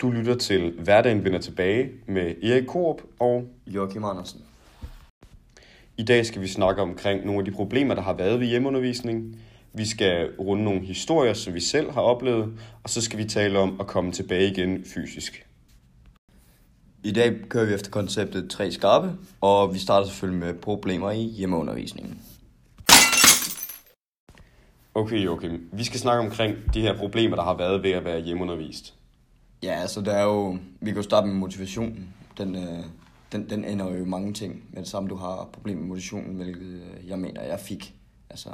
Du lytter til Hverdagen vender tilbage med Erik Korp og Joachim Andersen. I dag skal vi snakke omkring nogle af de problemer, der har været ved hjemmeundervisning. Vi skal runde nogle historier, som vi selv har oplevet, og så skal vi tale om at komme tilbage igen fysisk. I dag kører vi efter konceptet tre skarpe, og vi starter selvfølgelig med problemer i hjemmeundervisningen. Okay, okay. Vi skal snakke omkring de her problemer, der har været ved at være hjemmeundervist. Ja, altså der er jo, vi kan jo starte med motivationen. Den, øh, den, den ender jo mange ting med det samme. Du har problemer med motivationen, hvilket øh, jeg mener, jeg fik. Altså,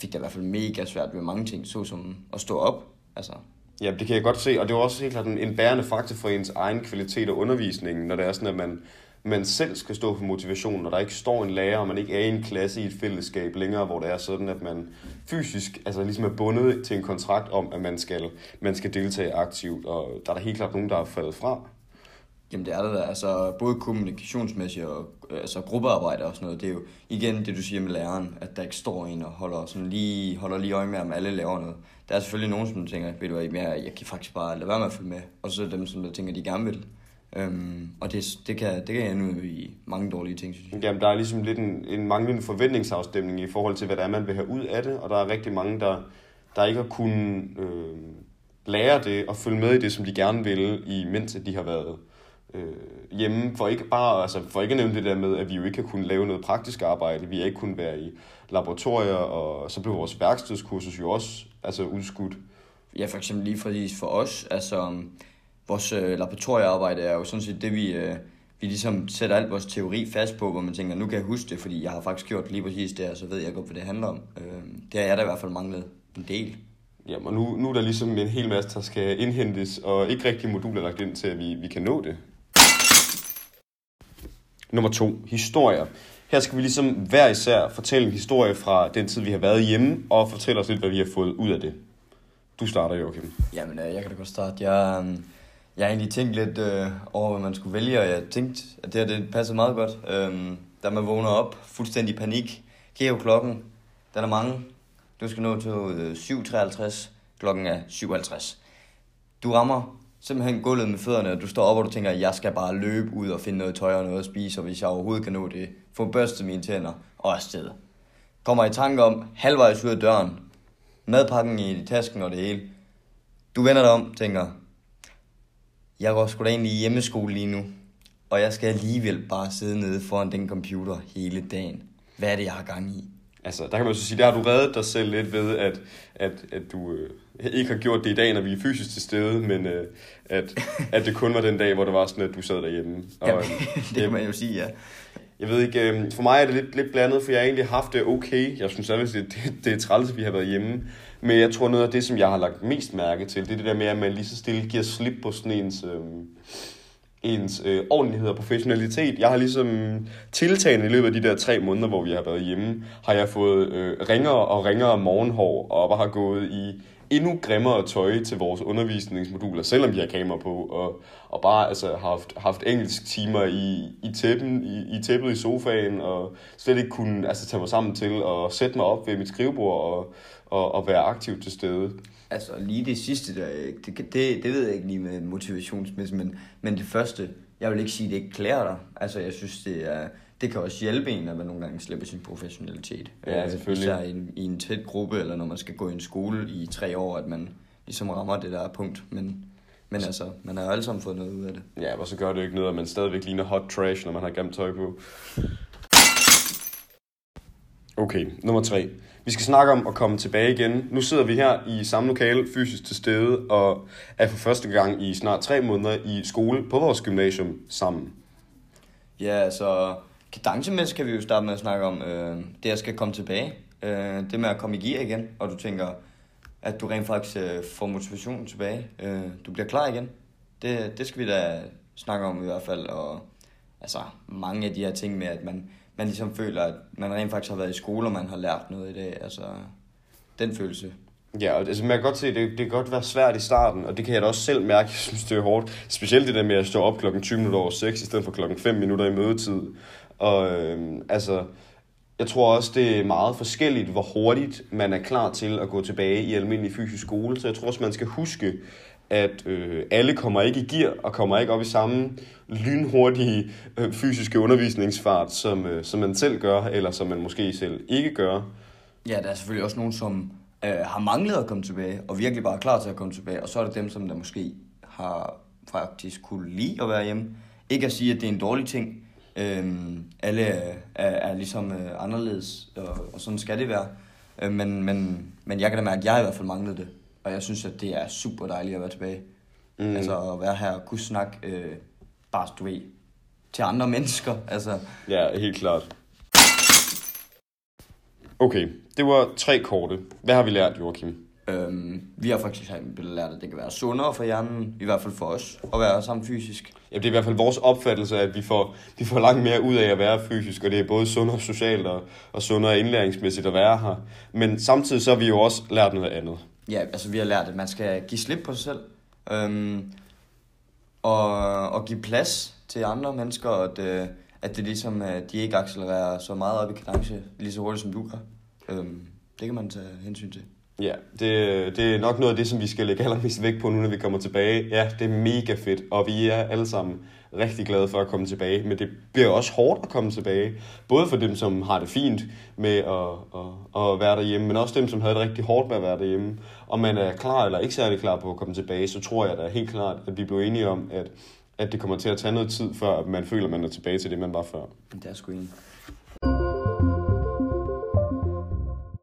fik det i hvert fald mega svært ved mange ting, såsom at stå op. Altså, Ja, det kan jeg godt se, og det er også helt klart en, en bærende faktor for ens egen kvalitet og undervisningen, når det er sådan, at man, man selv skal stå for motivationen, når der ikke står en lærer, og man ikke er i en klasse i et fællesskab længere, hvor det er sådan, at man fysisk altså ligesom er bundet til en kontrakt om, at man skal, man skal deltage aktivt, og der er der helt klart nogen, der er faldet fra. Jamen det er det da. Altså, både kommunikationsmæssigt og altså, gruppearbejde og sådan noget, det er jo igen det, du siger med læreren, at der ikke står en og holder, sådan lige, holder lige øje med, om alle laver noget. Der er selvfølgelig nogen, som tænker, ved du hvad, jeg, jeg kan faktisk bare lade være med at følge med. Og så er dem, som der tænker, de gerne vil. Øhm, og det, det, kan, det kan ende i mange dårlige ting, synes jeg. Jamen, der er ligesom lidt en, en manglende forventningsafstemning i forhold til, hvad det er, man vil have ud af det, og der er rigtig mange, der, der ikke har kunnet øh, lære det og følge med i det, som de gerne vil, imens de har været øh, hjemme, for ikke bare, altså for ikke at nævne det der med, at vi jo ikke har kunnet lave noget praktisk arbejde, vi har ikke kunnet være i laboratorier, og så blev vores værkstedskursus jo også altså udskudt. Ja, for eksempel lige præcis for os, altså vores øh, laboratoriearbejde er jo sådan set det, vi, øh, vi ligesom sætter alt vores teori fast på, hvor man tænker, nu kan jeg huske det, fordi jeg har faktisk gjort lige præcis det, og så ved jeg godt, hvad det handler om. Øh, det har jeg da i hvert fald manglet en del. Jamen, og nu, nu er der ligesom en hel masse, der skal indhentes, og ikke rigtig moduler lagt ind til, at vi, vi kan nå det. Nummer to, historier. Her skal vi ligesom hver især fortælle en historie fra den tid, vi har været hjemme, og fortælle os lidt, hvad vi har fået ud af det. Du starter, Joachim. Jamen, øh, jeg kan da godt starte. Jeg, øh, jeg har egentlig tænkt lidt øh, over, hvad man skulle vælge, og jeg tænkte, at det her det passede meget godt. Øhm, da man vågner op, fuldstændig panik, kigger klokken, den er mange. Du skal nå til øh, 7.53, klokken er 7.50. Du rammer simpelthen gulvet med fødderne, og du står op, og du tænker, at jeg skal bare løbe ud og finde noget tøj og noget at spise, og hvis jeg overhovedet kan nå det, få børstet mine tænder og afsted. Kommer i tanke om, halvvejs ud af døren, madpakken i tasken og det hele. Du vender dig om, tænker, jeg går sgu da egentlig i hjemmeskole lige nu, og jeg skal alligevel bare sidde nede foran den computer hele dagen. Hvad er det, jeg har gang i? Altså, der kan man så sige, der har du reddet dig selv lidt ved, at, at, at du øh, ikke har gjort det i dag, når vi er fysisk til stede, men øh, at, at det kun var den dag, hvor det var sådan, at du sad derhjemme. Og, Jamen, det kan man jo sige, ja. Jeg ved ikke, øh, for mig er det lidt, lidt blandet, for jeg har egentlig haft det okay. Jeg synes at det, det, det er træls, at vi har været hjemme. Men jeg tror, noget af det, som jeg har lagt mest mærke til, det er det der med, at man lige så stille giver slip på sådan ens... Øh, ens øh, ordentlighed og professionalitet. Jeg har ligesom tiltagende i løbet af de der tre måneder, hvor vi har været hjemme, har jeg fået øh, ringere og ringere morgenhår, og bare har gået i endnu grimmere tøj til vores undervisningsmoduler, selvom vi har kamera på, og, og bare altså, haft, haft engelsk timer i, i, tæppen, i, i tæppet i sofaen, og slet ikke kunne altså, tage mig sammen til at sætte mig op ved mit skrivebord og, og, og være aktiv til stede. Altså lige det sidste, der, det, det, det ved jeg ikke lige med motivationsmæssigt, men, men det første, jeg vil ikke sige, at det ikke klæder dig. Altså jeg synes, det, er, det kan også hjælpe en, at man nogle gange slipper sin professionalitet. Ja, selvfølgelig. Især i en, i en tæt gruppe, eller når man skal gå i en skole i tre år, at man ligesom rammer det der punkt. Men, men altså, man har jo alle sammen fået noget ud af det. Ja, og så gør det jo ikke noget, at man stadigvæk ligner hot trash, når man har grimt tøj på. Okay, nummer tre. Vi skal snakke om at komme tilbage igen. Nu sidder vi her i samme lokale, fysisk til stede, og er for første gang i snart tre måneder i skole på vores gymnasium sammen. Ja, altså, kadencemæssigt kan vi jo starte med at snakke om øh, det, at skal komme tilbage. Øh, det med at komme i gear igen, og du tænker, at du rent faktisk øh, får motivationen tilbage. Øh, du bliver klar igen. Det, det skal vi da snakke om i hvert fald, og altså mange af de her ting med, at man, man ligesom føler, at man rent faktisk har været i skole, og man har lært noget i det. Altså, den følelse. Ja, og altså, man kan godt se, at det, det kan godt være svært i starten, og det kan jeg da også selv mærke, jeg synes, det er hårdt. Specielt det der med at stå op klokken 20 minutter over 6, i stedet for klokken 5 minutter i mødetid. Og øhm, altså, jeg tror også, det er meget forskelligt, hvor hurtigt man er klar til at gå tilbage i almindelig fysisk skole. Så jeg tror også, man skal huske, at øh, alle kommer ikke i gear og kommer ikke op i samme lynhurtige øh, fysiske undervisningsfart, som, øh, som man selv gør, eller som man måske selv ikke gør. Ja, der er selvfølgelig også nogen, som øh, har manglet at komme tilbage, og virkelig bare er klar til at komme tilbage. Og så er det dem, som der måske har faktisk kunne lide at være hjemme. Ikke at sige, at det er en dårlig ting. Øh, alle er, er, er ligesom øh, anderledes, og, og sådan skal det være. Øh, men, men, men jeg kan da mærke, at jeg i hvert fald manglede det. Og jeg synes, at det er super dejligt at være tilbage. Mm. Altså at være her og kunne snakke, øh, bare du ved, til andre mennesker. Altså, Ja, helt klart. Okay, det var tre korte. Hvad har vi lært, Joachim? øhm, vi har faktisk lært, at det kan være sundere for hjernen, i hvert fald for os, at være sammen fysisk. Ja, det er i hvert fald vores opfattelse, at vi får, vi får langt mere ud af at være fysisk, og det er både sundere socialt og, og sundere indlæringsmæssigt at være her. Men samtidig så har vi jo også lært noget andet. Ja, altså vi har lært, at man skal give slip på sig selv. Øhm, og, og give plads til andre mennesker, at, øh, at det ligesom, at de ikke accelererer så meget op i kadence, lige så hurtigt som du gør. Øhm, det kan man tage hensyn til. Ja, det, det er nok noget af det, som vi skal lægge allermest vægt på nu, når vi kommer tilbage. Ja, det er mega fedt, og vi er alle sammen rigtig glade for at komme tilbage. Men det bliver også hårdt at komme tilbage. Både for dem, som har det fint med at, at, at være derhjemme, men også dem, som havde det rigtig hårdt med at være derhjemme. Om man er klar eller ikke særlig klar på at komme tilbage, så tror jeg da helt klart, at vi blev enige om, at, at det kommer til at tage noget tid, før man føler, at man er tilbage til det, man var før. Det er sgu enig.